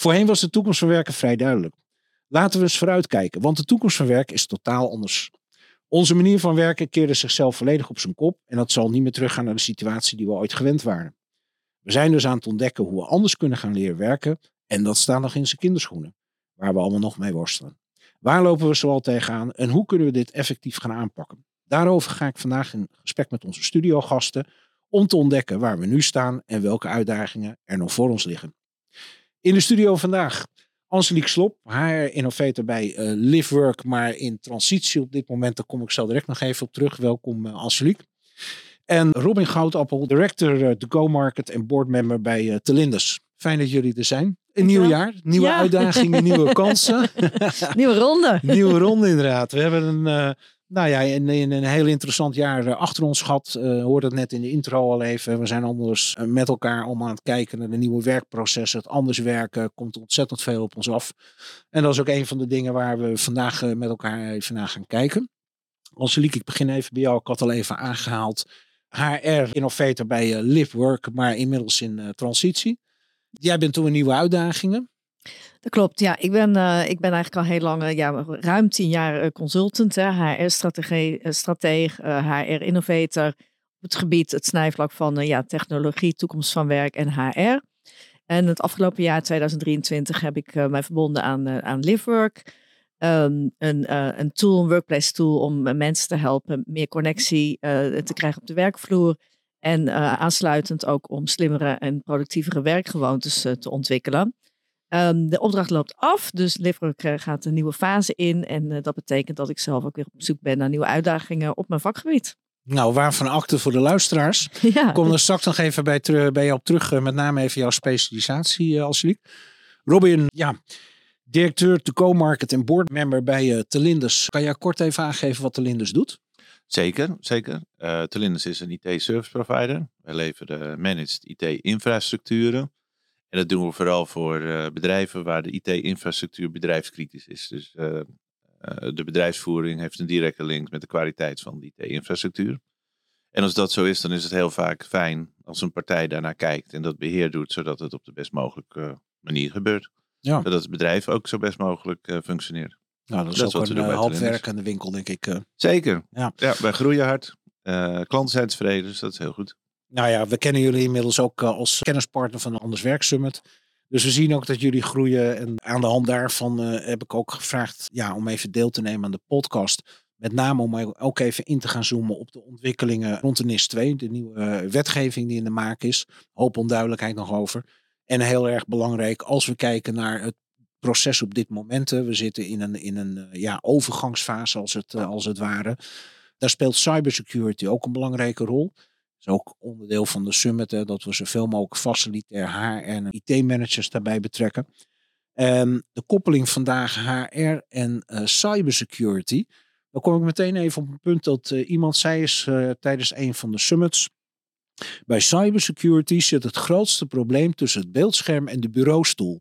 Voorheen was de toekomst van werken vrij duidelijk. Laten we eens vooruitkijken, want de toekomst van werken is totaal anders. Onze manier van werken keerde zichzelf volledig op zijn kop en dat zal niet meer teruggaan naar de situatie die we ooit gewend waren. We zijn dus aan het ontdekken hoe we anders kunnen gaan leren werken en dat staat nog in zijn kinderschoenen, waar we allemaal nog mee worstelen. Waar lopen we zoal tegenaan en hoe kunnen we dit effectief gaan aanpakken? Daarover ga ik vandaag in gesprek met onze studiogasten om te ontdekken waar we nu staan en welke uitdagingen er nog voor ons liggen. In de studio vandaag Angelique Slop, haar innovator bij uh, LiveWork, maar in transitie op dit moment. Daar kom ik zo direct nog even op terug. Welkom uh, Angelique. En Robin Goudappel, director uh, to Go Market en boardmember bij uh, Telindus. Fijn dat jullie er zijn. Een nieuw jaar, nieuwe ja. uitdagingen, nieuwe kansen. nieuwe ronde. nieuwe ronde inderdaad. We hebben een nou ja, in, een heel interessant jaar eh, achter ons gehad. Uh, hoorde het net in de intro al even. We zijn anders eh, met elkaar om aan het kijken naar de nieuwe werkprocessen. Het anders werken komt ontzettend veel op ons af. En dat is ook een van de dingen waar we vandaag met elkaar even naar gaan kijken. Angelique, ik begin even bij jou. Ik had al even aangehaald. HR-innovator bij LiveWork, maar inmiddels in transitie. Jij bent toen een nieuwe uitdagingen. Dat klopt, ja. Ik ben, uh, ik ben eigenlijk al heel lang, uh, ja, ruim tien jaar uh, consultant, HR-strateeg, HR-innovator op het gebied, het snijvlak van ja, technologie, toekomst van werk en HR. En het afgelopen jaar, 2023, heb ik mij verbonden aan, aan LiveWork. Um, een, een tool, een workplace tool om mensen te helpen meer connectie te krijgen op de werkvloer. En aansluitend ook om slimmere en productievere werkgewoontes te ontwikkelen. Um, de opdracht loopt af, dus Livework gaat een nieuwe fase in. En uh, dat betekent dat ik zelf ook weer op zoek ben naar nieuwe uitdagingen op mijn vakgebied. Nou, waarvan acte voor de luisteraars. Ja. Kom er straks nog even bij, bij jou op terug, uh, met name even jouw specialisatie, uh, Angelique. Robin, ja, directeur to co-market en boardmember bij uh, Telindus. Kan jij kort even aangeven wat Telindus doet? Zeker, zeker. Uh, Telindus is een IT-service provider. Wij leveren managed IT-infrastructuren en dat doen we vooral voor uh, bedrijven waar de IT-infrastructuur bedrijfskritisch is. Dus uh, uh, de bedrijfsvoering heeft een directe link met de kwaliteit van de IT-infrastructuur. En als dat zo is, dan is het heel vaak fijn als een partij daarnaar kijkt en dat beheer doet, zodat het op de best mogelijke manier gebeurt. Ja. Zodat het bedrijf ook zo best mogelijk functioneert. Nou, dat is, dat is ook een halfwerkende winkel, denk ik. Zeker. Ja. ja, wij groeien hard. klanten zijn tevreden, dus dat is heel goed. Nou ja, we kennen jullie inmiddels ook eh, als kennispartner van de Anders Werk Summit. Dus we zien ook dat jullie groeien. En aan de hand daarvan uh, heb ik ook gevraagd ja, om even deel te nemen aan de podcast. Met name om ook even in te gaan zoomen op de ontwikkelingen rond de NIS 2. De nieuwe eh, wetgeving die in de maak is. Hoop onduidelijkheid nog over. En heel erg belangrijk als we kijken naar het proces op dit moment. We zitten in een, in een ja, overgangsfase als het, als het ware. Daar speelt cybersecurity ook een belangrijke rol is ook onderdeel van de summit, hè, dat we zoveel mogelijk facilitair HR en IT-managers daarbij betrekken. Um, de koppeling vandaag HR en uh, cybersecurity. Dan kom ik meteen even op een punt dat uh, iemand zei is uh, tijdens een van de summits. Bij cybersecurity zit het grootste probleem tussen het beeldscherm en de bureaustoel.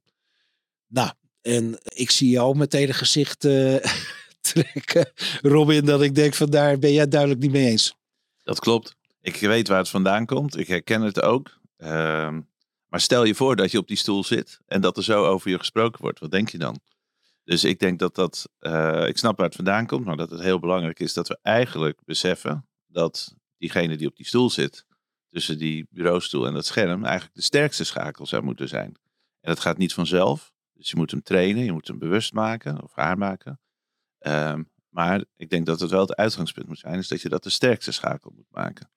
Nou, en ik zie jou meteen een gezicht trekken, Robin, dat ik denk van daar ben jij duidelijk niet mee eens. Dat klopt. Ik weet waar het vandaan komt. Ik herken het ook. Ehm, maar stel je voor dat je op die stoel zit en dat er zo over je gesproken wordt. Wat denk je dan? Dus ik denk dat dat, uh, ik snap waar het vandaan komt, maar dat het heel belangrijk is dat we eigenlijk beseffen dat diegene die op die stoel zit, tussen die bureaustoel en dat scherm, eigenlijk de sterkste schakel zou moeten zijn. En dat gaat niet vanzelf. Dus je moet hem trainen, je moet hem bewust maken of haar maken. Ehm, maar ik denk dat het wel het uitgangspunt moet zijn, is dat je dat de sterkste schakel moet maken.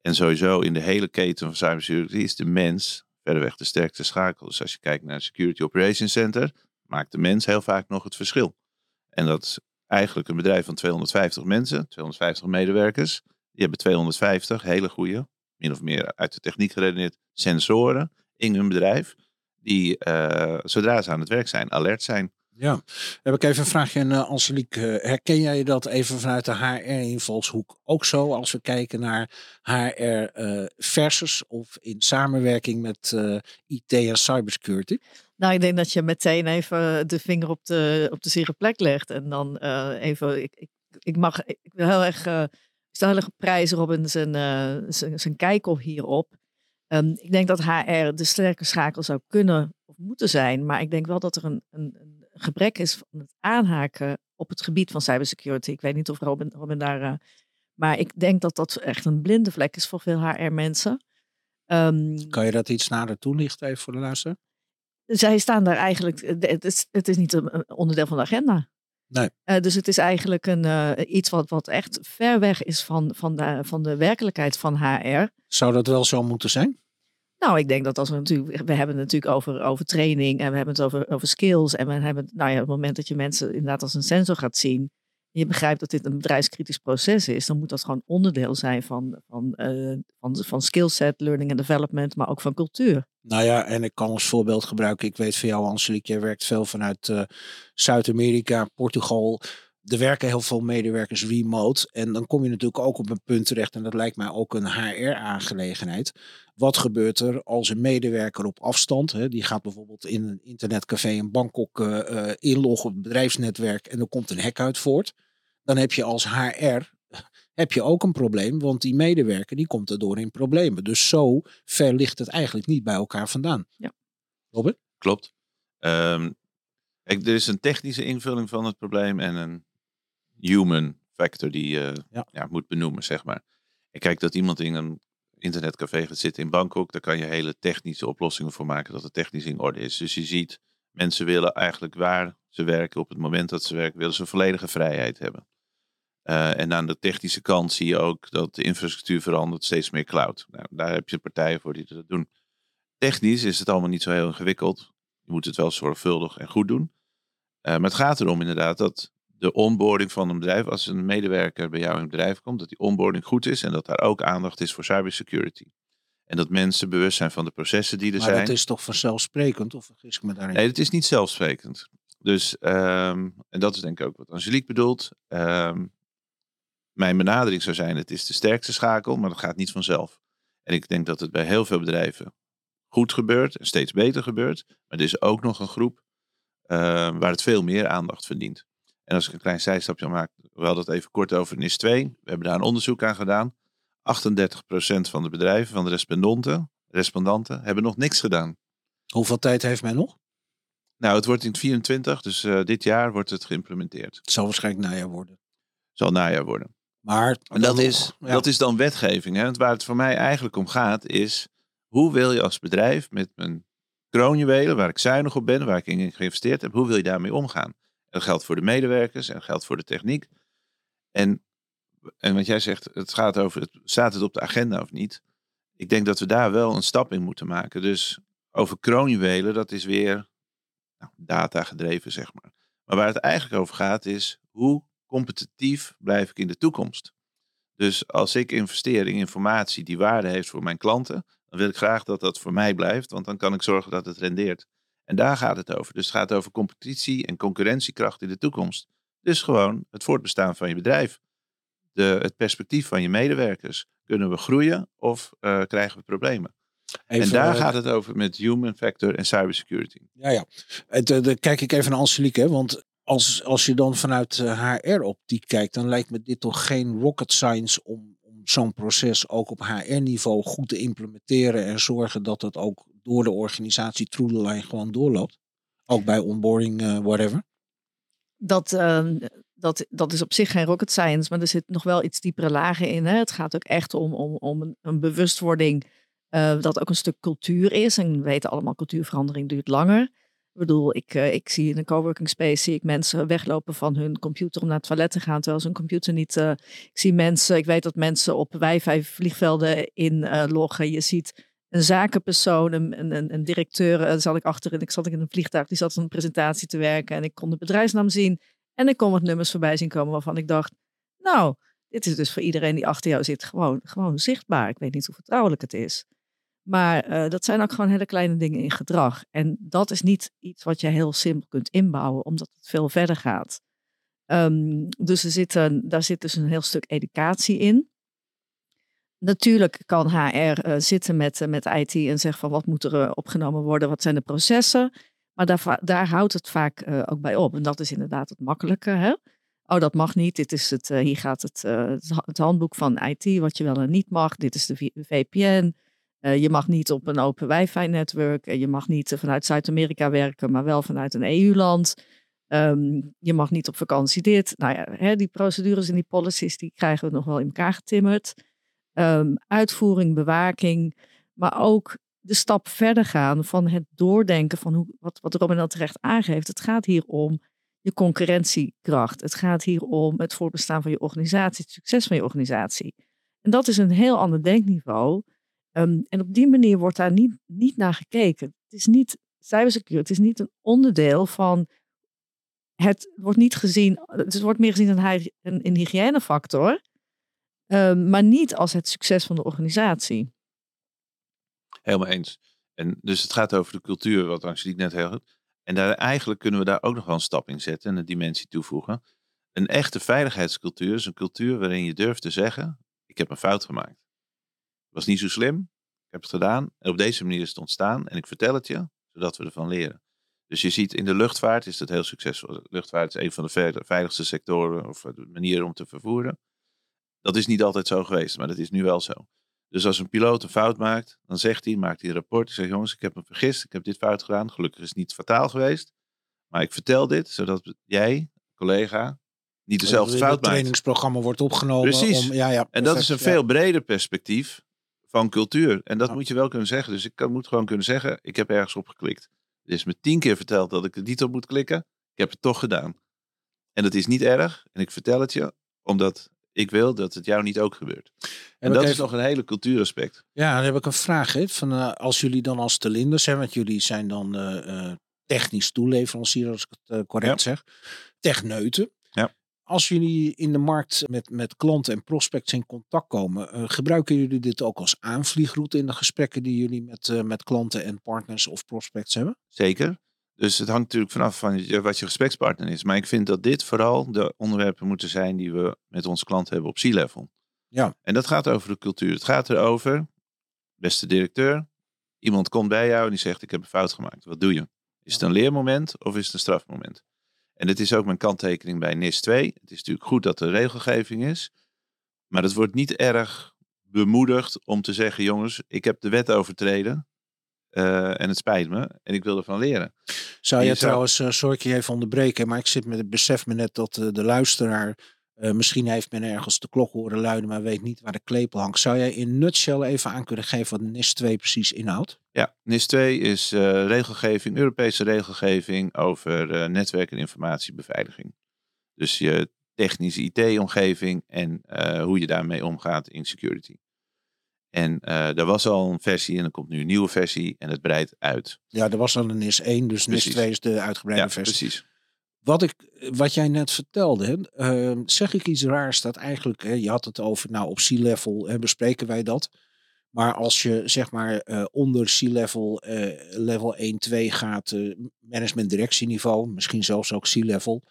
En sowieso in de hele keten van cybersecurity is de mens verreweg de sterkste schakel. Dus als je kijkt naar het Security Operations Center, maakt de mens heel vaak nog het verschil. En dat is eigenlijk een bedrijf van 250 mensen, 250 medewerkers. Die hebben 250 hele goede, min of meer uit de techniek geredeneerd, sensoren in hun bedrijf. die uh, zodra ze aan het werk zijn, alert zijn. Ja, heb ik even een vraagje aan uh, Angelique. Herken jij dat even vanuit de HR-invalshoek ook zo als we kijken naar HR uh, versus of in samenwerking met IT en cybersecurity? Nou, ik denk dat je meteen even de vinger op de, op de zere plek legt. En dan even, ik, ik, ik, mag, ik wil heel erg, uh, stel heel erg prijs Robin zijn, zijn, zijn kijk op hierop. Um, ik denk dat HR de sterke schakel zou kunnen of moeten zijn. Maar ik denk wel dat er een, een gebrek is van het aanhaken op het gebied van cybersecurity. Ik weet niet of Robin, Robin daar. Uh, maar ik denk dat dat echt een blinde vlek is voor veel HR-mensen. Um, kan je dat iets nader toelichten even voor de luisteraar? Zij staan daar eigenlijk. Het is, het is niet een onderdeel van de agenda. Nee. Uh, dus het is eigenlijk een, uh, iets wat, wat echt ver weg is van, van, de, van de werkelijkheid van HR. Zou dat wel zo moeten zijn? Nou, ik denk dat als we natuurlijk, we hebben het natuurlijk over, over training en we hebben het over, over skills. En we hebben, nou ja, het moment dat je mensen inderdaad als een sensor gaat zien. En je begrijpt dat dit een bedrijfskritisch proces is, dan moet dat gewoon onderdeel zijn van, van, uh, van, van skillset, learning and development, maar ook van cultuur. Nou ja, en ik kan als voorbeeld gebruiken. Ik weet van jou, Angelique, jij werkt veel vanuit uh, Zuid-Amerika, Portugal er werken heel veel medewerkers remote. En dan kom je natuurlijk ook op een punt terecht. En dat lijkt mij ook een HR-aangelegenheid. Wat gebeurt er als een medewerker op afstand, hè, die gaat bijvoorbeeld in een internetcafé in Bangkok uh, inloggen op het bedrijfsnetwerk en er komt een hack uit voort. Dan heb je als HR heb je ook een probleem, want die medewerker die komt erdoor in problemen. Dus zo ver ligt het eigenlijk niet bij elkaar vandaan. Ja. Robert? Klopt. Um, er is een technische invulling van het probleem en een human factor die je ja. ja. moet benoemen, zeg maar. En kijk, dat iemand in een internetcafé gaat zitten in Bangkok, daar kan je hele technische oplossingen voor maken dat het technisch in orde is. Dus je ziet, mensen willen eigenlijk waar ze werken, op het moment dat ze werken, willen ze volledige vrijheid hebben. Uh, en aan de technische kant zie je ook dat de infrastructuur verandert, steeds meer cloud. Nou, daar heb je partijen voor die dat doen. Technisch is het allemaal niet zo heel ingewikkeld. Je moet het wel zorgvuldig en goed doen. Uh, maar het gaat erom inderdaad dat de onboarding van een bedrijf, als een medewerker bij jou in het bedrijf komt, dat die onboarding goed is en dat daar ook aandacht is voor cybersecurity. En dat mensen bewust zijn van de processen die er maar zijn. Maar dat is toch vanzelfsprekend, of vergis ik me daarin? Nee, het is niet zelfsprekend. Dus, um, en dat is denk ik ook wat Angelique bedoelt. Um, mijn benadering zou zijn, het is de sterkste schakel, maar dat gaat niet vanzelf. En ik denk dat het bij heel veel bedrijven goed gebeurt en steeds beter gebeurt. Maar er is ook nog een groep uh, waar het veel meer aandacht verdient. En als ik een klein zijstapje maak, we hadden het even kort over NIS 2. We hebben daar een onderzoek aan gedaan. 38% van de bedrijven, van de respondenten, respondanten, hebben nog niks gedaan. Hoeveel tijd heeft men nog? Nou, het wordt in 24, dus uh, dit jaar wordt het geïmplementeerd. Het zal waarschijnlijk najaar worden. Het zal najaar worden. Maar en dat, is, ja. dat is dan wetgeving. Hè? Want waar het voor mij eigenlijk om gaat, is hoe wil je als bedrijf met mijn kroonjuwelen, waar ik zuinig op ben, waar ik in geïnvesteerd heb, hoe wil je daarmee omgaan? Dat geldt voor de medewerkers en dat geldt voor de techniek. En, en wat jij zegt, het gaat over, staat het op de agenda of niet? Ik denk dat we daar wel een stap in moeten maken. Dus over kroonjuwelen, dat is weer nou, data gedreven, zeg maar. Maar waar het eigenlijk over gaat is, hoe competitief blijf ik in de toekomst? Dus als ik investeer in informatie die waarde heeft voor mijn klanten, dan wil ik graag dat dat voor mij blijft, want dan kan ik zorgen dat het rendeert. En daar gaat het over. Dus het gaat over competitie en concurrentiekracht in de toekomst. Dus gewoon het voortbestaan van je bedrijf. De, het perspectief van je medewerkers. Kunnen we groeien of uh, krijgen we problemen? Even, en daar uh, gaat het over met human factor en cybersecurity. Ja, ja. Dan kijk ik even naar Angelique, want als, als je dan vanuit HR-optiek kijkt, dan lijkt me dit toch geen rocket science om zo'n proces ook op HR-niveau goed te implementeren en zorgen dat het ook door de organisatie Troedelijn gewoon doorloopt. Ook bij onboarding, uh, whatever. Dat, uh, dat, dat is op zich geen rocket science, maar er zit nog wel iets diepere lagen in. Hè? Het gaat ook echt om, om, om een, bewustwording uh, dat ook een stuk cultuur is. En we weten allemaal, cultuurverandering duurt langer. Bedoel, ik, uh, ik zie in een coworking space zie ik mensen weglopen van hun computer om naar het toilet te gaan, terwijl ze hun computer niet. Uh, ik zie mensen, ik weet dat mensen op wifi vliegvelden inloggen. Je ziet een zakenpersoon, een, een, een directeur, uh, zat ik achterin. Ik zat in een vliegtuig, die zat een presentatie te werken en ik kon de bedrijfsnaam zien. En ik kon wat nummers voorbij zien komen waarvan ik dacht, nou, dit is dus voor iedereen die achter jou zit gewoon, gewoon zichtbaar. Ik weet niet hoe vertrouwelijk het is. Maar eh, dat zijn ook gewoon hele kleine dingen in gedrag. En dat is niet iets wat je heel simpel kunt inbouwen, omdat het veel verder gaat. Ehm, dus er zit daar zit dus een heel stuk educatie in. Natuurlijk kan HR uh, zitten met, uh, met IT en zeggen van wat moet er opgenomen worden, wat zijn de processen. Maar daar, daar houdt het vaak ook bij op. En dat is inderdaad het makkelijke. Hè? Oh, dat mag niet. Dit is het, hier gaat het, het handboek van IT, wat je wel en niet mag. Dit is de VPN. Je mag niet op een open wifi-netwerk. je mag niet vanuit Zuid-Amerika werken, maar wel vanuit een EU-land. Um, je mag niet op vakantie dit. Nou ja, hè, die procedures en die policies, die krijgen we nog wel in elkaar getimmerd. Um, uitvoering, bewaking, maar ook de stap verder gaan van het doordenken van hoe, wat, wat Robin al terecht aangeeft. Het gaat hier om je concurrentiekracht. Het gaat hier om het voortbestaan van je organisatie, het succes van je organisatie. En dat is een heel ander denkniveau. Um, en op die manier wordt daar niet, niet naar gekeken. Het is niet cybersecurity, het is niet een onderdeel van het wordt niet gezien, het wordt meer gezien als een, een hygiënefactor, uh, maar niet als het succes van de organisatie. Helemaal eens. En dus het gaat over de cultuur, wat Angelique net heel goed. En daar, eigenlijk kunnen we daar ook nog wel een stap in zetten en een dimensie toevoegen. Een echte veiligheidscultuur is een cultuur waarin je durft te zeggen: Ik heb een fout gemaakt. Was niet zo slim, ik heb het gedaan. En op deze manier is het ontstaan en ik vertel het je, zodat we ervan leren. Dus je ziet in de luchtvaart is dat heel succesvol. De luchtvaart is een van de veiligste sectoren of de manieren om te vervoeren. Dat is niet altijd zo geweest, maar dat is nu wel zo. Dus als een piloot een fout maakt, dan zegt hij, maakt hij een rapport. Hij zegt, jongens, ik heb me vergist, ik heb dit fout gedaan. Gelukkig is het niet fataal geweest. Maar ik vertel dit, zodat jij, collega, niet dezelfde fout maakt. Het trainingsprogramma wordt opgenomen. Precies. Om, ja, ja, en dat is een veel breder perspectief van cultuur. En dat moet je wel kunnen zeggen. Dus ik kan, moet gewoon kunnen zeggen, ik heb ergens op geklikt. Er is me tien keer verteld dat ik er niet op moet klikken. Ik heb het toch gedaan. En dat is niet erg. En ik vertel het je, omdat ik wil dat het jou niet ook gebeurt. En, dat is nog een hele cultuuraspect. Ja, dan heb ik een vraag. Hè, van, uh, als jullie dan als Telinders, hè, want jullie zijn dan uh, uh, technisch toeleverancier, als ik het correct ja. zeg. Techneuten. Als jullie in de markt met, met klanten en prospects in contact komen, gebruiken jullie dit ook als aanvliegroute in de gesprekken die jullie met, met klanten en partners of prospects hebben? Zeker. Dus het hangt natuurlijk vanaf van wat je gesprekspartner is. Maar ik vind dat dit vooral de onderwerpen moeten zijn die we met onze klanten hebben op C-level. Ja. En dat gaat over de cultuur. Het gaat erover, beste directeur, iemand komt bij jou en die zegt ik heb een fout gemaakt. Wat doe je? Is het een leermoment of is het een strafmoment? En het is ook mijn kanttekening bij NIS 2. Het is natuurlijk goed dat er regelgeving is. Maar het wordt niet erg bemoedigd om te zeggen, jongens, ik heb de wet overtreden. Uh, en het spijt me. En ik wil ervan leren. Zou je, je trouwens, uh, sorry ik je even onderbreken, maar ik zit met het besef me net dat uh, de luisteraar, misschien heeft men ergens de klok horen luiden, maar weet niet waar de klepel hangt. Zou jij in nutshell even aan kunnen geven wat NIS 2 precies inhoudt? Ja, NIS 2 is regelgeving, Europese regelgeving over netwerk- en informatiebeveiliging. Dus je technische IT-omgeving en hoe je daarmee omgaat in security. En uh, er was al een versie en er komt nu een nieuwe versie en het breidt uit. Ja, er was al een NIS 1, dus precies. NIS 2 is de uitgebreide ja, versie. Precies. Wat, ik, wat jij net vertelde, uh, zeg ik iets raars dat eigenlijk, hè, je had het over, nou op C-level bespreken wij dat. Maar als je zeg maar uh, onder C-level, level 1, 2 gaat, management directieniveau, misschien zelfs ook C-level.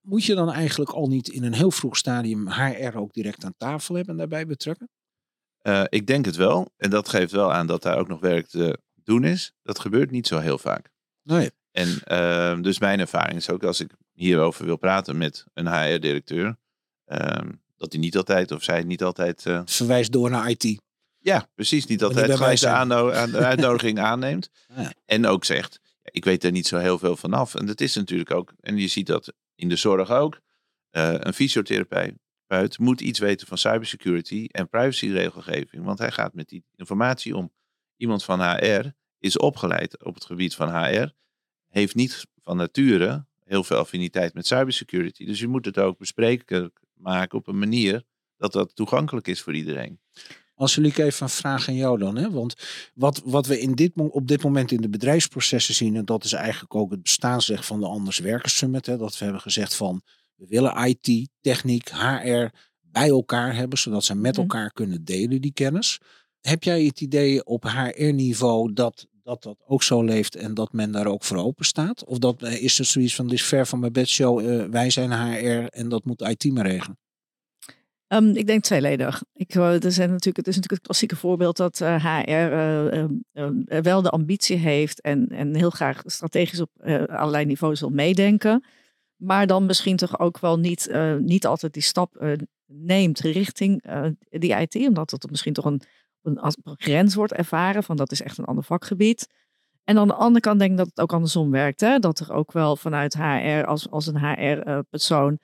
Moet je dan eigenlijk al niet in een heel vroeg stadium HR ook direct aan tafel hebben en daarbij betrekken? Uh, ik denk het wel. En dat geeft wel aan dat daar ook nog werk te doen is. Dat gebeurt niet zo heel vaak. Nee. En uh, dus mijn ervaring is ook als ik hierover wil praten met een HR-directeur, uh, dat hij niet altijd of zij niet altijd. Uh... Verwijst door naar IT. Ja, precies. Niet altijd gelijk de, uitnodiging aanneemt. Ja. En ook zegt: Ik weet er niet zo heel veel vanaf. En dat is natuurlijk ook, en je ziet dat in de zorg ook. Uh, een fysiotherapeut moet iets weten van cybersecurity en privacyregelgeving. Want hij gaat met die informatie om. Iemand van HR is opgeleid op het gebied van HR. Heeft niet van nature heel veel affiniteit met cybersecurity. Dus je moet het ook bespreekbaar maken op een manier dat dat toegankelijk is voor iedereen. Als jullie even een vraag aan jou dan. Hè? Want wat, wat we in dit, op dit moment in de bedrijfsprocessen zien, en dat is eigenlijk ook het bestaansrecht van de Anders Werkers Summit, hè, dat we hebben gezegd van we willen IT, techniek, HR bij elkaar hebben, zodat ze met elkaar kunnen delen die kennis. heb jij het idee op HR-niveau dat, dat dat ook zo leeft en dat men daar ook voor open staat? Of dat, eh, is er zoiets van, dit is ver van mijn bedshow, uh, wij zijn HR en dat moet IT maar regelen? Um, ik denk tweeledig. Ik, uh, er zijn natuurlijk, het is natuurlijk het klassieke voorbeeld dat HR ehm, wel de ambitie heeft en, en heel graag strategisch op allerlei niveaus wil meedenken. Maar dan misschien toch ook wel niet, niet altijd die stap neemt richting die IT. Omdat het misschien toch een, een, een grens wordt ervaren van dat is echt een ander vakgebied. En aan de andere kant denk ik dat het ook andersom werkt. Hè? Dat er ook wel vanuit HR als, als een HR-persoon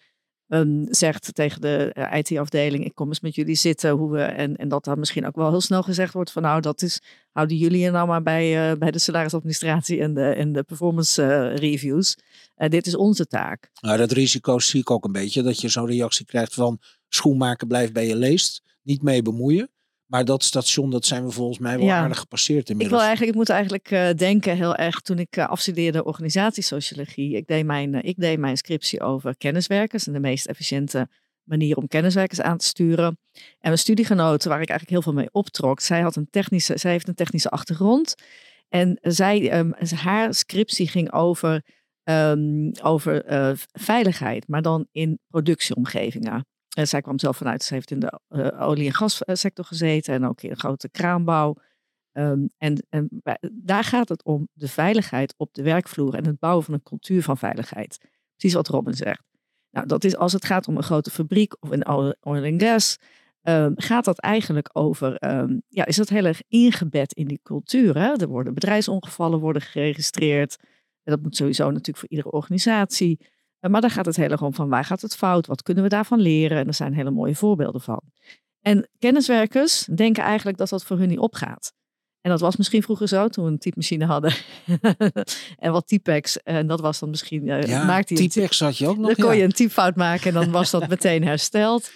um, zegt tegen de eh, IT-afdeling: Ik kom eens met jullie zitten. Hoe we, en, en dat dan misschien ook wel heel snel gezegd wordt: van nou, dat is, houden jullie je nou maar bij, uh, bij de salarisadministratie en de, en de performance uh, reviews. dit is onze taak. Nou, dat risico zie ik ook een beetje: dat je zo'n reactie krijgt van schoenmaker blijft bij je leest, niet mee bemoeien. Maar dat station, dat zijn we volgens mij wel ja. aardig gepasseerd inmiddels. Ik, wil eigenlijk, ik moet eigenlijk uh, denken heel erg toen ik uh, afstudeerde organisatiesociologie. Ik deed, mijn, uh, ik deed mijn scriptie over kenniswerkers en de meest efficiënte manier om kenniswerkers aan te sturen. En mijn studiegenoten, waar ik eigenlijk heel veel mee optrok, zij, had een technische, zij heeft een technische achtergrond. En zij, um, haar scriptie ging over, um, over veiligheid, maar dan in productieomgevingen. En zij kwam zelf vanuit, ze heeft in de uh, olie- en gassector gezeten en ook in grote kraanbouw. Um, en, en daar gaat het om de veiligheid op de werkvloer en het bouwen van een cultuur van veiligheid. Precies wat Robin zegt. Nou, dat is als het gaat om een grote fabriek of een oil and gas, um, gaat dat eigenlijk over, um, ja, is dat heel erg ingebed in die cultuur. Hè? Er worden bedrijfsongevallen worden geregistreerd. En dat moet sowieso natuurlijk voor iedere organisatie. Eh, maar daar gaat het heel erg om van waar gaat het fout? Wat kunnen we daarvan leren? En er zijn hele mooie voorbeelden van. En kenniswerkers denken eigenlijk dat dat voor hun niet opgaat. En dat was misschien vroeger zo, toen we een typemachine hadden. en wat typex. En dat was dan misschien... Uh, ja, maakte je typex had je ook nog. Dan kon je een typfout maken en dan was dat meteen hersteld.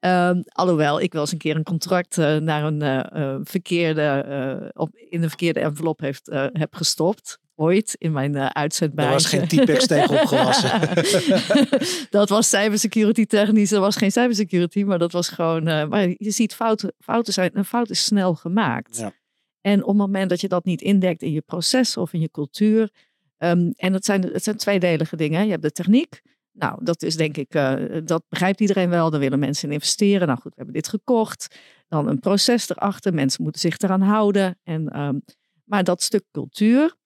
Um, alhoewel ik wel eens een keer een contract uh, naar een uh, verkeerde, op, in een verkeerde envelop heeft, heb gestopt ooit in mijn uh, uitzendbuis. Er was geen T-Pex tegen opgewassen. dat was cybersecurity technisch. Dat was geen cybersecurity, maar dat was gewoon... Uh, maar je ziet fouten, fouten zijn... Een fout is snel gemaakt. Ja. En op het moment dat je dat niet indekt in je proces of in je cultuur... Um, en het zijn, het zijn tweedelige dingen. Je hebt de techniek. Nou, dat is denk ik... Uh, dat begrijpt iedereen wel. Daar willen mensen in investeren. Nou goed, we hebben dit gekocht. Dan een proces erachter. Mensen moeten zich eraan houden. En, um, maar dat stuk cultuur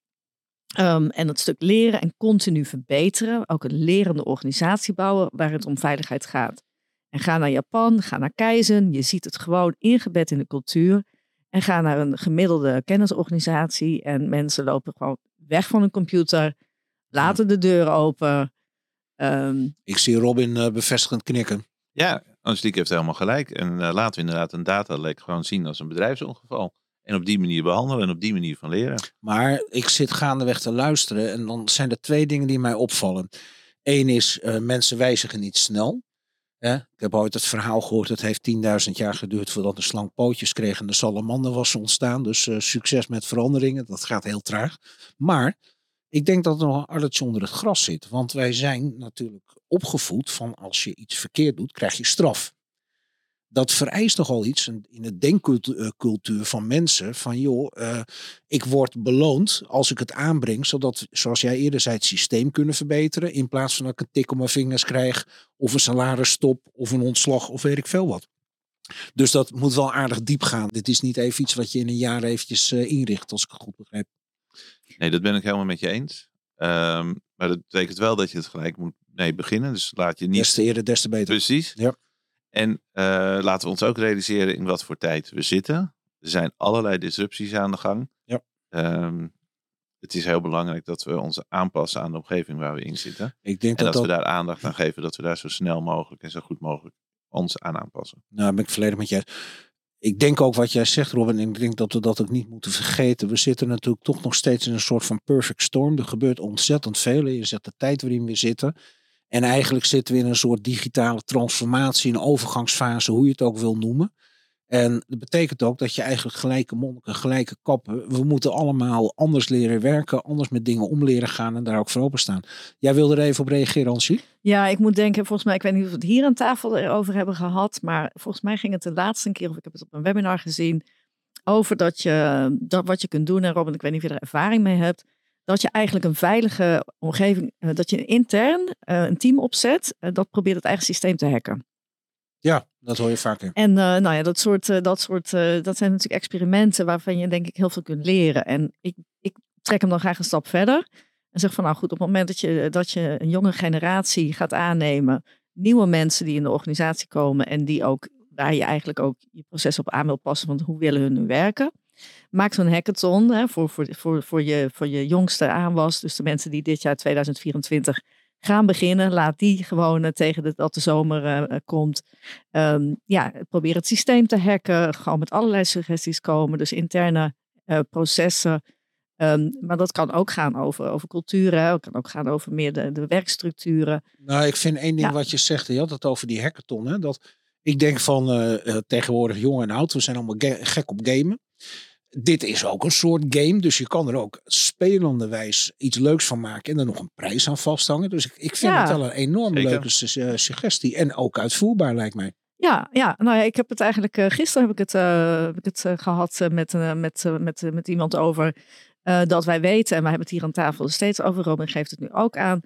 Um, en het stuk leren en continu verbeteren. Ook een lerende organisatie bouwen waar het om veiligheid gaat. En ga naar Japan, ga naar Kaizen. Je ziet het gewoon ingebed in de cultuur. En ga naar een gemiddelde kennisorganisatie. En mensen lopen gewoon weg van een computer. Laten de deuren open. Um, Ik zie Robin uh, bevestigend knikken. Ja, Angelique heeft helemaal gelijk. En uh, laten we inderdaad een datalek gewoon zien als een bedrijfsongeval. En op die manier behandelen en op die manier van leren. Maar ik zit gaandeweg te luisteren en dan zijn er twee dingen die mij opvallen. Eén is, uh, mensen wijzigen niet snel. Ja, ik heb ooit het verhaal gehoord, het heeft 10.000 jaar geduurd voordat de slang pootjes kreeg en de salamander was ontstaan. Dus uh, succes met veranderingen, dat gaat heel traag. Maar ik denk dat er nog een addertje onder het gras zit. Want wij zijn natuurlijk opgevoed van als je iets verkeerd doet, krijg je straf dat vereist toch al iets in de denkcultuur van mensen. Van joh, uh, ik word beloond als ik het aanbreng. Zodat, zoals jij eerder zei, het systeem kunnen verbeteren. In plaats van dat ik een tik op mijn vingers krijg. Of een salarisstop. Of een ontslag. Of weet ik veel wat. Dus dat moet wel aardig diep gaan. Dit is niet even iets wat je in een jaar eventjes uh, inricht. Als ik het goed begrijp. Nee, dat ben ik helemaal met je eens. Um, maar dat betekent wel dat je het gelijk moet mee beginnen. Dus laat je niet... Des te eerder, des te beter. Precies. Ja. En uh, laten we ons ook realiseren in wat voor tijd we zitten. Er zijn allerlei disrupties aan de gang. Ja. Um, het is heel belangrijk dat we ons aanpassen aan de omgeving waar we in zitten. Ik denk en dat, dat, we daar aandacht aan geven, dat we daar zo snel mogelijk en zo goed mogelijk ons aan aanpassen. Nou, ben ik volledig met je. Ik denk ook wat jij zegt, Robin, en ik denk dat we dat ook niet moeten vergeten. We zitten natuurlijk toch nog steeds in een soort van perfect storm. Er gebeurt ontzettend veel. Je zet de tijd waarin we zitten. En eigenlijk zitten we in een soort digitale transformatie, een overgangsfase, hoe je het ook wil noemen. En dat betekent ook dat je eigenlijk gelijke monniken, gelijke kappen. We moeten allemaal anders leren werken, anders met dingen om leren gaan en daar ook voor openstaan. Jij wilde er even op reageren, Ansie? Ja, ik moet denken, volgens mij, ik weet niet of we het hier aan tafel erover hebben gehad, maar volgens mij ging het de laatste keer, of ik heb het op een webinar gezien, over dat je, dat wat je kunt doen. En Robin, ik weet niet of je er ervaring mee hebt. Dat je eigenlijk een veilige omgeving, eh, dat je intern eh, een team opzet. eh, dat probeert het eigen systeem te hacken. Ja, dat hoor je vaker. En nou ja, dat soort, dat soort, dat zijn natuurlijk experimenten waarvan je denk ik heel veel kunt leren. En ik, ik trek hem dan graag een stap verder. En zeg van nou goed, op het moment dat je, dat je een jonge generatie gaat aannemen, nieuwe mensen die in de organisatie komen en die ook, waar je eigenlijk ook je proces op aan wil passen, van hoe willen hun nu werken. Maak zo'n hackathon hè, voor, voor, voor, voor, je, voor je jongste aanwas. Dus de mensen die dit jaar 2024 gaan beginnen. Laat die gewoon eh, tegen de, dat de zomer eh, eh, komt. Ehm, ja, probeer het systeem te hacken. Gewoon met allerlei suggesties komen. Dus interne processen. Ehm, maar dat kan ook gaan over, over cultuur. Hè. Het kan ook gaan over meer de, de werkstructuren. Nou, ik vind één ding Ja. wat je zegt, je had het over die hackathon. Hè, dat ik denk van tegenwoordig jong en oud, we zijn allemaal gek op gamen. Dit is ook een soort game, dus je kan er ook spelenderwijs iets leuks van maken en er nog een prijs aan vasthangen. Dus ik, ik vind Ja. het wel een enorm Zeker. leuke su- eh, suggestie en ook uitvoerbaar lijkt mij. Ja, ja, nou ja, ik heb het eigenlijk eh, gisteren heb ik het, eh, heb ik het eh, gehad eh, met, met, met, met iemand over eh, dat wij weten, en wij hebben het hier aan tafel steeds over, Robin geeft het nu ook aan.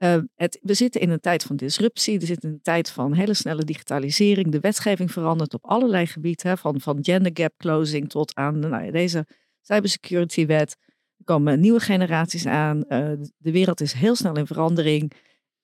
Eh, het, we zitten in een tijd van disruptie, we zitten in een tijd van hele snelle digitalisering. De wetgeving verandert op allerlei gebieden, hè, van, van gender gap closing tot aan nou deze cybersecurity wet. Er komen nieuwe generaties aan, eh, de wereld is heel snel in verandering.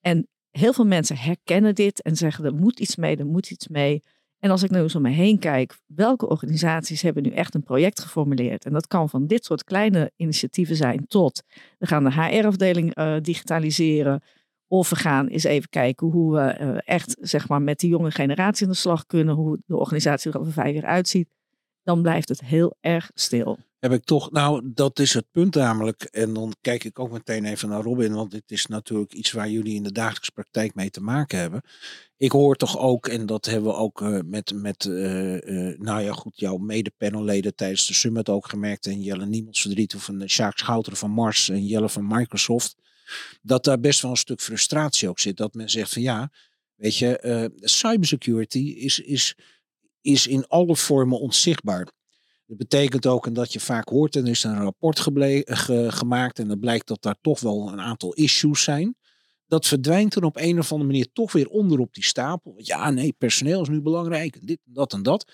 En heel veel mensen herkennen dit en zeggen er moet iets mee, er moet iets mee. En als ik nu eens om me heen kijk, welke organisaties hebben nu echt een project geformuleerd? En dat kan van dit soort kleine initiatieven zijn tot we gaan de HR-afdeling eh, digitaliseren. Of we gaan eens even kijken hoe we eh, echt zeg maar, met die jonge generatie aan de slag kunnen. Hoe de organisatie er over vijf jaar uitziet. Dan blijft het heel erg stil. Heb ik toch, nou dat is het punt namelijk. En dan kijk ik ook meteen even naar Robin, want dit is natuurlijk iets waar jullie in de dagelijkse praktijk mee te maken hebben. Ik hoor toch ook, en dat hebben we ook eh, met, met eh, eh, nou ja goed, jouw mede-panelleden tijdens de summit ook gemerkt. En Jelle Niemels verdriet of een Sjaak Schouteren van Mars en Jelle van Microsoft. Dat daar best wel een stuk frustratie ook zit. Dat men zegt van ja, weet je, cybersecurity is, is, is in alle vormen onzichtbaar. Dat betekent ook en dat je vaak hoort, en er is een rapport gemaakt en het blijkt dat daar toch wel een aantal issues zijn. Dat verdwijnt dan op een of andere manier toch weer onder op die stapel. Ja, nee, personeel is nu belangrijk, dit en dat en dat.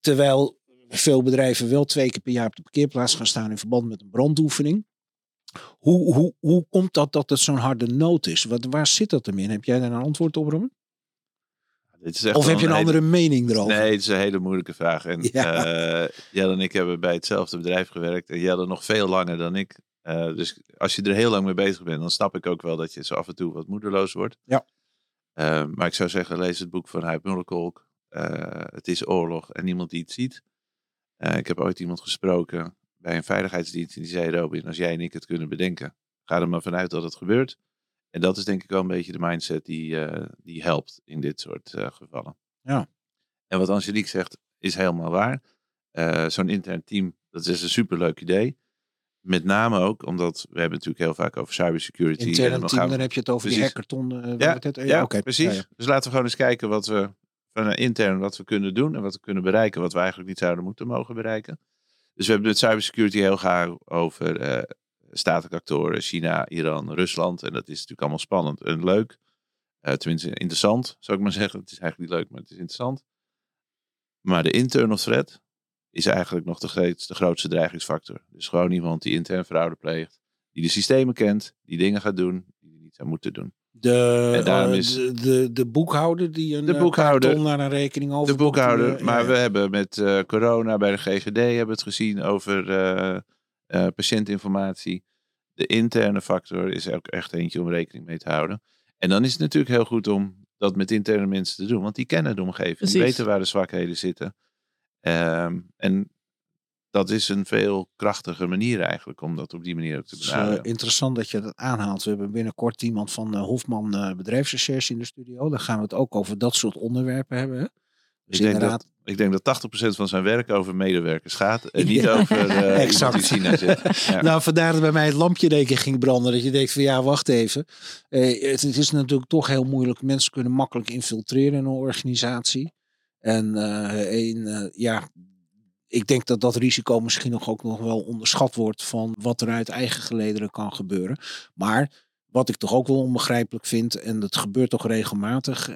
Terwijl veel bedrijven wel twee keer per jaar op de parkeerplaats gaan staan in verband met een brandoefening. Hoe, hoe, hoe komt dat dat het zo'n harde nood is? Wat, waar zit dat hem in? Heb jij daar een antwoord op, Robin? Dit is echt Of heb je een andere mening erover? Nee, het is een hele moeilijke vraag. En Ja. eh, Jelle en ik hebben bij hetzelfde bedrijf gewerkt. En Jelle nog veel langer dan ik. Eh, dus als je er heel lang mee bezig bent, dan snap ik ook wel dat je zo af en toe wat moedeloos wordt. Ja. Eh, maar ik zou zeggen, lees het boek van Huip Mullekolk. Eh, het is oorlog en niemand die het ziet. Ik heb ooit iemand gesproken bij een veiligheidsdienst. En die zei, Robin, als jij en ik het kunnen bedenken, ga er maar vanuit dat het gebeurt. En dat is denk ik wel een beetje de mindset die, eh, die helpt in dit soort eh, gevallen. Ja. En wat Angelique zegt is helemaal waar. Eh, Zo'n intern team, dat is een superleuk idee. Met name ook omdat we hebben natuurlijk heel vaak over cybersecurity. en Intern dan team, we- dan heb je het over die hackathon. Ja, het ja, precies. Ja. Dus laten we gewoon eens kijken wat we van intern wat we kunnen doen en wat we kunnen bereiken, wat we eigenlijk niet zouden moeten mogen bereiken. Dus we hebben het cybersecurity heel graag over statelijke actoren, China, Iran, Rusland. En dat is natuurlijk allemaal spannend en leuk. Eh, tenminste, interessant, zou ik maar zeggen. Het is eigenlijk niet leuk, maar het is interessant. Maar de internal threat is eigenlijk nog de, grootste- de grootste dreigingsfactor. Dus gewoon iemand die intern fraude pleegt, die de systemen kent, die dingen gaat doen die hij niet zou moeten doen. De, eh, is- de, de, de boekhouder die een De eh, boekhouder. naar een rekening over. De boekhouder. maar ja, we hebben met corona bij de GGD hebben we het gezien over eh, eh, patiëntinformatie. De interne factor is ook echt eentje om rekening mee te houden. En dan is het natuurlijk heel goed om dat met interne mensen te doen. Want die kennen de omgeving. Die weten waar de zwakheden zitten. Ehm, en dat is een veel krachtiger manier eigenlijk om dat op die manier ook te Het is benaderen. eh, interessant dat je dat aanhaalt. We hebben binnenkort iemand van eh, Hofman eh, Bedrijfsrecherche in de studio. Daar gaan we het ook over dat soort onderwerpen hebben. Dus Ik denk inderdaad, Ik denk dat 80% van zijn werk over medewerkers gaat. En niet over iemand exact. China zit. Ja. Nou, vandaar dat bij mij het lampje in keer ging branden. Dat je denkt van ja, wacht even. Eh, het, het is natuurlijk toch heel moeilijk. Mensen kunnen makkelijk infiltreren in een organisatie. En eh, eh, ja, ik denk dat dat risico misschien nog ook nog wel onderschat wordt van wat er uit eigen gelederen kan gebeuren. Maar wat ik toch ook wel onbegrijpelijk vind, en dat gebeurt toch regelmatig,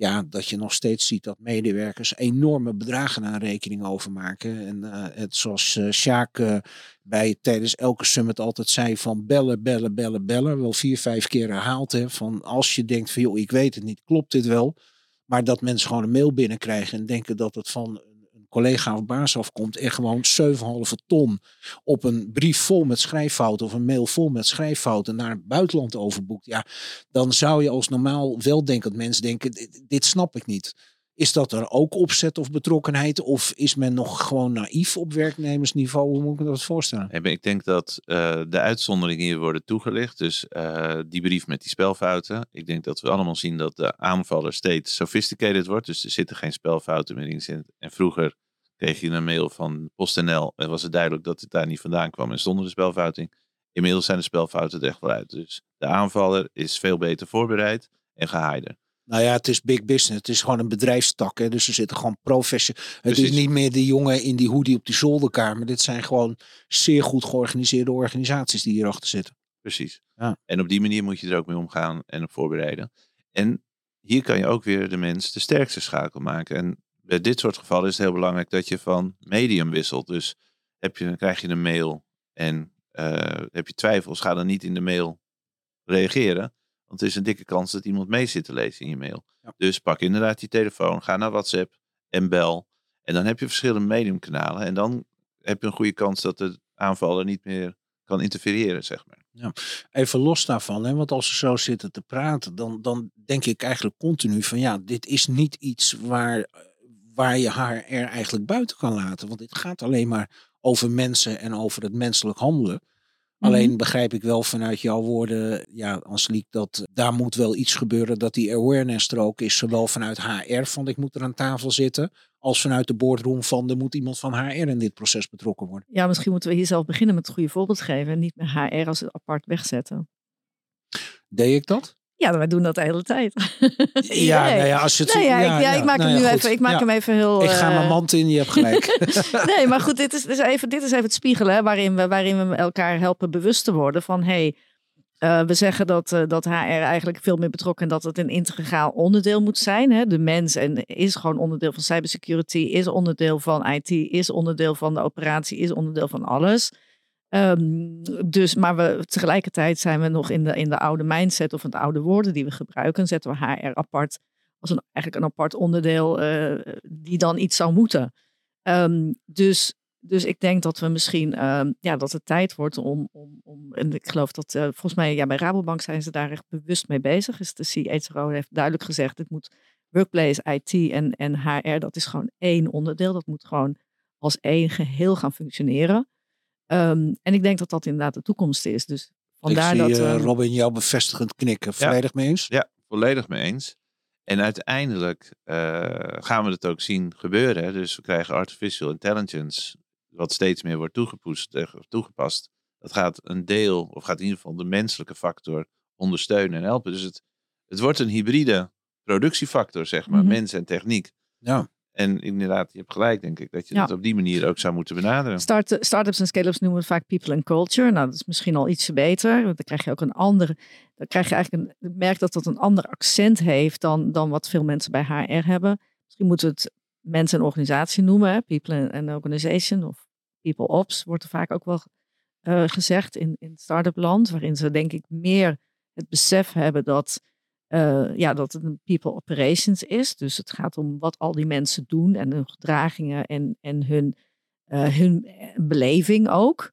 ja, dat je nog steeds ziet dat medewerkers enorme bedragen aan rekening overmaken. En uh, het, zoals uh, Sjaak uh, bij tijdens elke summit altijd zei van bellen, bellen, bellen, bellen. Wel vier, vijf keer herhaald. Van als je denkt van joh, ik weet het niet, klopt dit wel? Maar dat mensen gewoon een mail binnenkrijgen en denken dat het van collega of baas afkomt en gewoon 7,5 ton op een brief vol met schrijffouten of een mail vol met schrijffouten naar het buitenland overboekt, ja, dan zou je als normaal weldenkend mens denken, dit, dit snap ik niet. Is dat er ook opzet of betrokkenheid? Of is men nog gewoon naïef op werknemersniveau? Hoe moet ik dat voorstellen? Ik denk dat uh, de uitzonderingen hier worden toegelicht. Dus uh, die brief met die spelfouten. Ik denk dat we allemaal zien dat de aanvaller steeds sophisticated wordt. Dus er zitten geen spelfouten meer in. En vroeger kreeg je een mail van PostNL. En was het duidelijk dat het daar niet vandaan kwam. En zonder de spelfouting. Inmiddels zijn de spelfouten er echt wel uit. Dus de aanvaller is veel beter voorbereid en gehaider. Nou ja, het is big business. Het is gewoon een bedrijfstak. Hè? Dus er zitten gewoon professioneel. Het is niet meer de jongen in die hoodie op die zolderkamer. Dit zijn gewoon zeer goed georganiseerde organisaties die hierachter zitten. Precies. Ja. En op die manier moet je er ook mee omgaan en op voorbereiden. En hier kan je ook weer de mens de sterkste schakel maken. En bij dit soort gevallen is het heel belangrijk dat je van medium wisselt. Dus heb je, krijg je een mail en uh, heb je twijfels, ga dan niet in de mail reageren. Want er is een dikke kans dat iemand mee zit te lezen in je mail. Dus pak inderdaad je telefoon, ga naar WhatsApp en bel. En dan heb je verschillende mediumkanalen. En dan heb je een goede kans dat de aanvaller niet meer kan interfereren, zeg maar. Ja. Even los daarvan, hè, want als we zo zitten te praten, dan, dan denk ik eigenlijk continu van ja, dit is niet iets waar, waar je haar er eigenlijk buiten kan laten. Want dit gaat alleen maar over mensen en over het menselijk handelen. Alleen mhm. begrijp ik wel vanuit jouw woorden, ja, Anseliek, dat daar moet wel iets gebeuren, dat die awareness er ook is, zowel vanuit HR van ik moet er aan tafel zitten, als vanuit de boardroom van er moet iemand van HR in dit proces betrokken worden. Ja, misschien moeten we hier zelf beginnen met het goede voorbeeld geven en niet met HR als het apart wegzetten. Deed ik dat? Ja, wij doen dat de hele tijd. ja, nou ja, als je het... Nee, ja, ja, ik, ja, ik maak, nou hem nu even, ik maak hem even heel... Ik ga mijn eh, mand in, je hebt gelijk. nee, maar goed, dit is, even, dit is even het spiegelen waarin we, waarin we elkaar helpen bewust te worden van... Hey, uh, we zeggen dat, uh, dat HR eigenlijk veel meer betrokken en dat het een integraal onderdeel moet zijn. Hè? De mens en is gewoon onderdeel van cybersecurity, is onderdeel van IT, is onderdeel van de operatie, is onderdeel van alles. Um, dus, maar we, tegelijkertijd zijn we nog in de, in de oude mindset of de oude woorden die we gebruiken. Zetten we HR apart als een, eigenlijk een apart onderdeel uh, die dan iets zou moeten. Um, dus, dus ik denk dat we misschien, um, ja, dat het tijd wordt om, om, om en ik geloof dat, uh, volgens mij, ja, bij Rabobank zijn ze daar echt bewust mee bezig. Dus de CHRO heeft duidelijk gezegd, het moet workplace, IT en, en HR, dat is gewoon één onderdeel. Dat moet gewoon als één geheel gaan functioneren. Um, en ik denk dat dat inderdaad de toekomst is. Dus vandaar ik zie, dat. Uh, Robin, jou bevestigend knikken. Volledig ja, mee eens? Ja, volledig mee eens. En uiteindelijk uh, gaan we het ook zien gebeuren. Hè? Dus we krijgen artificial intelligence, wat steeds meer wordt toegepast. Dat gaat een deel, of gaat in ieder geval de menselijke factor ondersteunen en helpen. Dus het, het wordt een hybride productiefactor, zeg maar, mm -hmm. mens en techniek. Ja. En inderdaad, je hebt gelijk, denk ik, dat je ja. dat op die manier ook zou moeten benaderen. Start, startups en scale-ups noemen we vaak people and culture. Nou, dat is misschien al iets beter. Want dan krijg je ook een andere. Dan krijg je eigenlijk een. Merk dat dat een ander accent heeft dan, dan wat veel mensen bij HR hebben. Misschien moeten we het mensen en organisatie noemen. Hè? People and organization of people ops wordt er vaak ook wel uh, gezegd in, in start-up land. Waarin ze denk ik meer het besef hebben dat uh, ja, dat het een people operations is. Dus het gaat om wat al die mensen doen en hun gedragingen en, en hun, uh, hun beleving ook.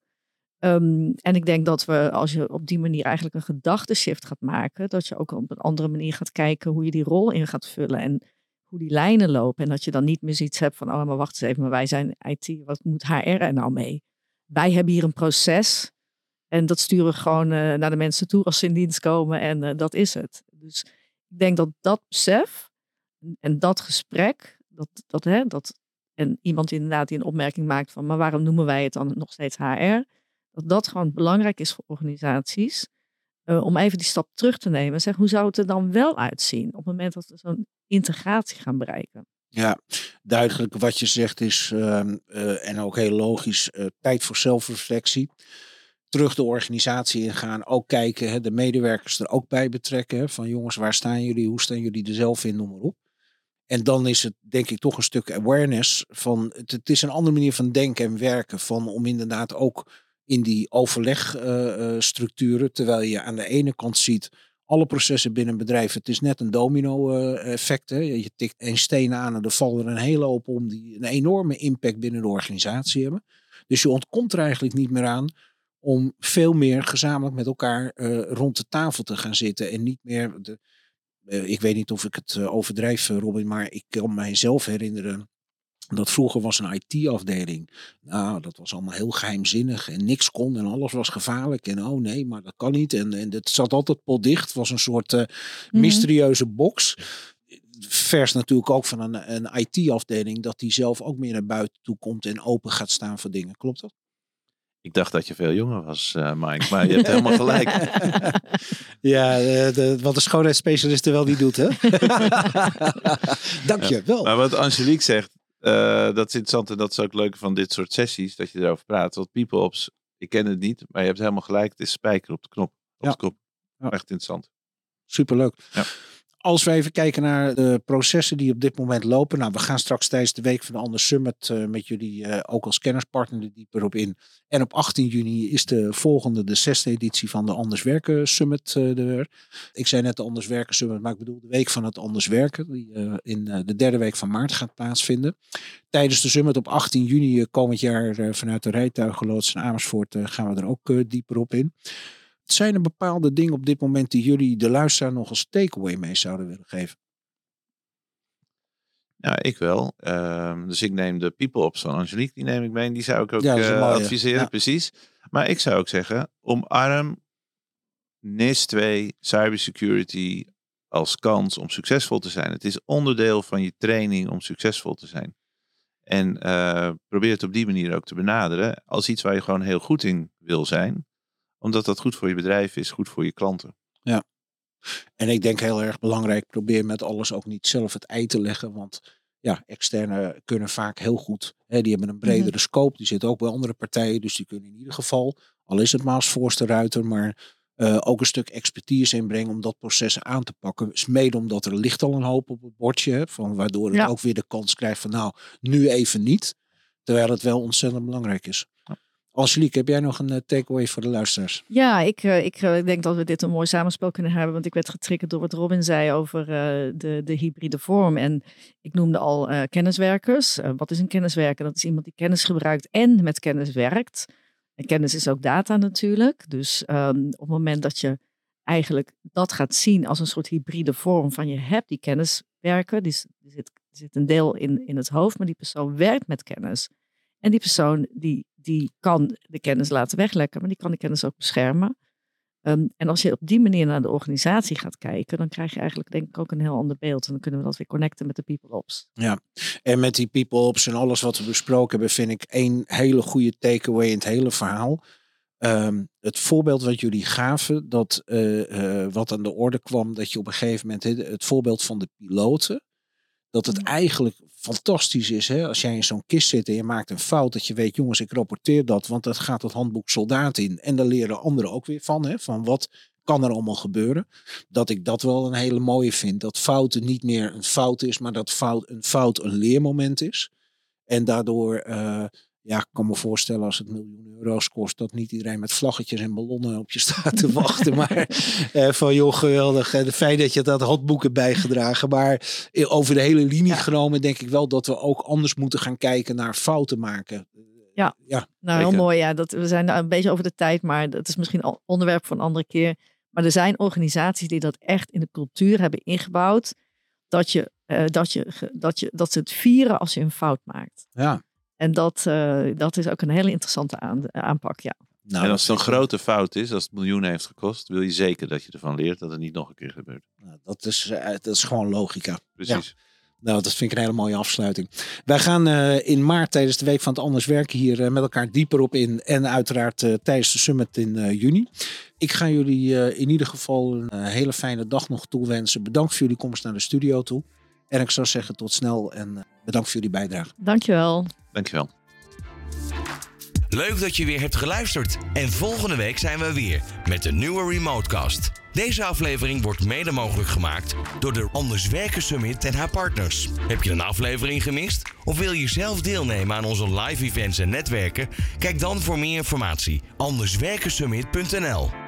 Um, en ik denk dat we, als je op die manier eigenlijk een gedachteshift gaat maken, dat je ook op een andere manier gaat kijken hoe je die rol in gaat vullen en hoe die lijnen lopen. En dat je dan niet meer zoiets hebt van, oh maar wacht eens even, maar wij zijn IT, wat moet HR er nou mee? Wij hebben hier een proces en dat sturen we gewoon naar de mensen toe als ze in dienst komen en dat is het. Dus ik denk dat dat besef en dat gesprek, dat, dat, hè, dat, en iemand inderdaad die een opmerking maakt van, maar waarom noemen wij het dan nog steeds HR? Dat dat gewoon belangrijk is voor organisaties. Uh, om even die stap terug te nemen. Zeg, hoe zou het er dan wel uitzien op het moment dat we zo'n integratie gaan bereiken? Ja, duidelijk wat je zegt is, ehm, eh, en ook heel logisch, eh, tijd voor zelfreflectie. Terug de organisatie ingaan, ook kijken, hè, de medewerkers er ook bij betrekken. hè, Van jongens, waar staan jullie, hoe staan jullie er zelf in, noem maar op. En dan is het denk ik toch een stuk awareness van, het, het is een andere manier van denken en werken. Van om inderdaad ook in die overlegstructuren, terwijl je aan de ene kant ziet, alle processen binnen bedrijf, het is net een domino-effect. je tikt een steen aan en er vallen er een hele hoop om die een enorme impact binnen de organisatie hebben. Dus je ontkomt er eigenlijk niet meer aan om veel meer gezamenlijk met elkaar eh, rond de tafel te gaan zitten. En niet meer, de, eh, ik weet niet of ik het eh, overdrijf Robin, maar ik kan mijzelf herinneren dat vroeger was een IT-afdeling. Nou, dat was allemaal heel geheimzinnig en niks kon en alles was gevaarlijk. En oh nee, maar dat kan niet. En, en het zat altijd potdicht. Het was een soort uh, mysterieuze box. Vers natuurlijk ook van een, een IT-afdeling dat die zelf ook meer naar buiten toe komt en open gaat staan voor dingen. Klopt dat? Ik dacht dat je veel jonger was, uh, Mike, maar je hebt helemaal gelijk. ja, de, de, wat de schoonheidsspecialist er wel niet doet, hè? Dank je wel. Maar wat Angelique zegt, uh, dat is interessant en dat is ook leuk van dit soort sessies, dat je erover praat. Want People Ops, ik ken het niet, maar je hebt helemaal gelijk. Het is spijker op de knop. Op Ja. de kop. Ja. Echt interessant. Superleuk. Ja. Als we even kijken naar de processen die op dit moment lopen. Nou, we gaan straks tijdens de week van de Anders Summit eh, met jullie eh, ook als kennispartner er dieper op in. En op 18 juni is de volgende, de zesde editie van de Anders Werken Summit eh, er. Ik zei net de Anders Werken Summit, maar ik bedoel de week van het Anders Werken. Die in de derde week van maart gaat plaatsvinden. Tijdens de Summit op 18 juni komend jaar vanuit de rijtuigenloods in Amersfoort gaan we er ook dieper op in. Zijn er bepaalde dingen op dit moment die jullie de luisteraar nog als takeaway mee zouden willen geven? Ja, ik wel. Ehm, dus ik neem de People Ops van Angelique, die neem ik mee. En die zou ik ook Ja, eh, adviseren, Ja. precies. Maar ik zou ook zeggen, omarm NIS 2 cybersecurity als kans om succesvol te zijn. Het is onderdeel van je training om succesvol te zijn. En eh, probeer het op die manier ook te benaderen als iets waar je gewoon heel goed in wil zijn. Omdat dat goed voor je bedrijf is, goed voor je klanten. En ik denk heel erg belangrijk, probeer met alles ook niet zelf het ei te leggen. Want ja, externe kunnen vaak heel goed. Hè, die hebben een bredere scope. Die zitten ook bij andere partijen. Dus die kunnen in ieder geval, al is het maar als voorste ruiter, maar eh, ook een stuk expertise inbrengen om dat proces aan te pakken. Dus mede omdat er ligt al een hoop op het bordje. hè, Van, waardoor het Ja. ook weer de kans krijgt van nou, nu even niet. Terwijl het wel ontzettend belangrijk is. Angelique, heb jij nog een eh, takeaway voor de luisteraars? Ja, ik, eh, ik eh, denk dat we dit een mooi samenspel kunnen hebben. Want ik werd getriggerd door wat Robin zei over de, de hybride vorm. En ik noemde al kenniswerkers. Wat is een kenniswerker? Dat is iemand die kennis gebruikt en met kennis werkt. En kennis is ook data natuurlijk. Dus ehm, op het moment dat je eigenlijk dat gaat zien als een soort hybride vorm van je hebt die kenniswerker. Die, zit, zit een deel in, in het hoofd, maar die persoon werkt met kennis. En die persoon die, die kan de kennis laten weglekken, maar die kan de kennis ook beschermen. Ehm, en als je op die manier naar de organisatie gaat kijken, dan krijg je eigenlijk denk ik ook een heel ander beeld. En dan kunnen we dat weer connecten met de people ops. En met die people ops en alles wat we besproken hebben, vind ik één hele goede takeaway in het hele verhaal. Ehm, het voorbeeld wat jullie gaven, dat eh, eh, wat aan de orde kwam, dat je op een gegeven moment het, voorbeeld van de piloten, dat het eigenlijk fantastisch is hè, als jij in zo'n kist zit en je maakt een fout, dat je weet, jongens, ik rapporteer dat, want dat gaat het handboek soldaat in. En daar leren anderen ook weer van, hè, van wat kan er allemaal gebeuren. Dat ik dat wel een hele mooie vind. Dat fouten niet meer een fout is, maar dat fout, een fout een leermoment is. En daardoor, eh, ja, ik kan me voorstellen als het miljoen euro's kost, dat niet iedereen met vlaggetjes en ballonnen op je staat te wachten. Maar eh, van joh, geweldig. En fijn dat je dat handboek hebt bijgedragen. Maar eh, over de hele linie genomen denk ik wel dat we ook anders moeten gaan kijken naar fouten maken. Ja. ja. Nou, heel mooi. Ja, dat, we zijn een beetje over de tijd, maar dat is misschien al onderwerp voor een andere keer. Maar er zijn organisaties die dat echt in de cultuur hebben ingebouwd. Dat, je, eh, dat, je, dat, je, dat ze het vieren als je een fout maakt. ja. En dat, eh, dat is ook een hele interessante aan, aanpak. Ja. Nou, en als het een grote fout is, als het miljoenen heeft gekost, wil je zeker dat je ervan leert dat het niet nog een keer gebeurt. nou, dat, is, eh, dat is gewoon logica. Precies. Nou, dat vind ik een hele mooie afsluiting. Wij gaan eh, in maart tijdens de Week van het Anders Werken hier met elkaar dieper op in. En uiteraard tijdens de summit in eh, juni. Ik ga jullie eh, in ieder geval een hele fijne dag nog toewensen. Bedankt voor jullie komst naar de studio toe. En ik zou zeggen tot snel en bedankt voor jullie bijdrage. Dankjewel. Dankjewel. Leuk dat je weer hebt geluisterd. En volgende week zijn we weer met een nieuwe Remotecast. Deze aflevering wordt mede mogelijk gemaakt door de Anders Werken Summit en haar partners. Heb je een aflevering gemist? Of wil je zelf deelnemen aan onze live events en netwerken? Kijk dan voor meer informatie anderswerkensummit.nl.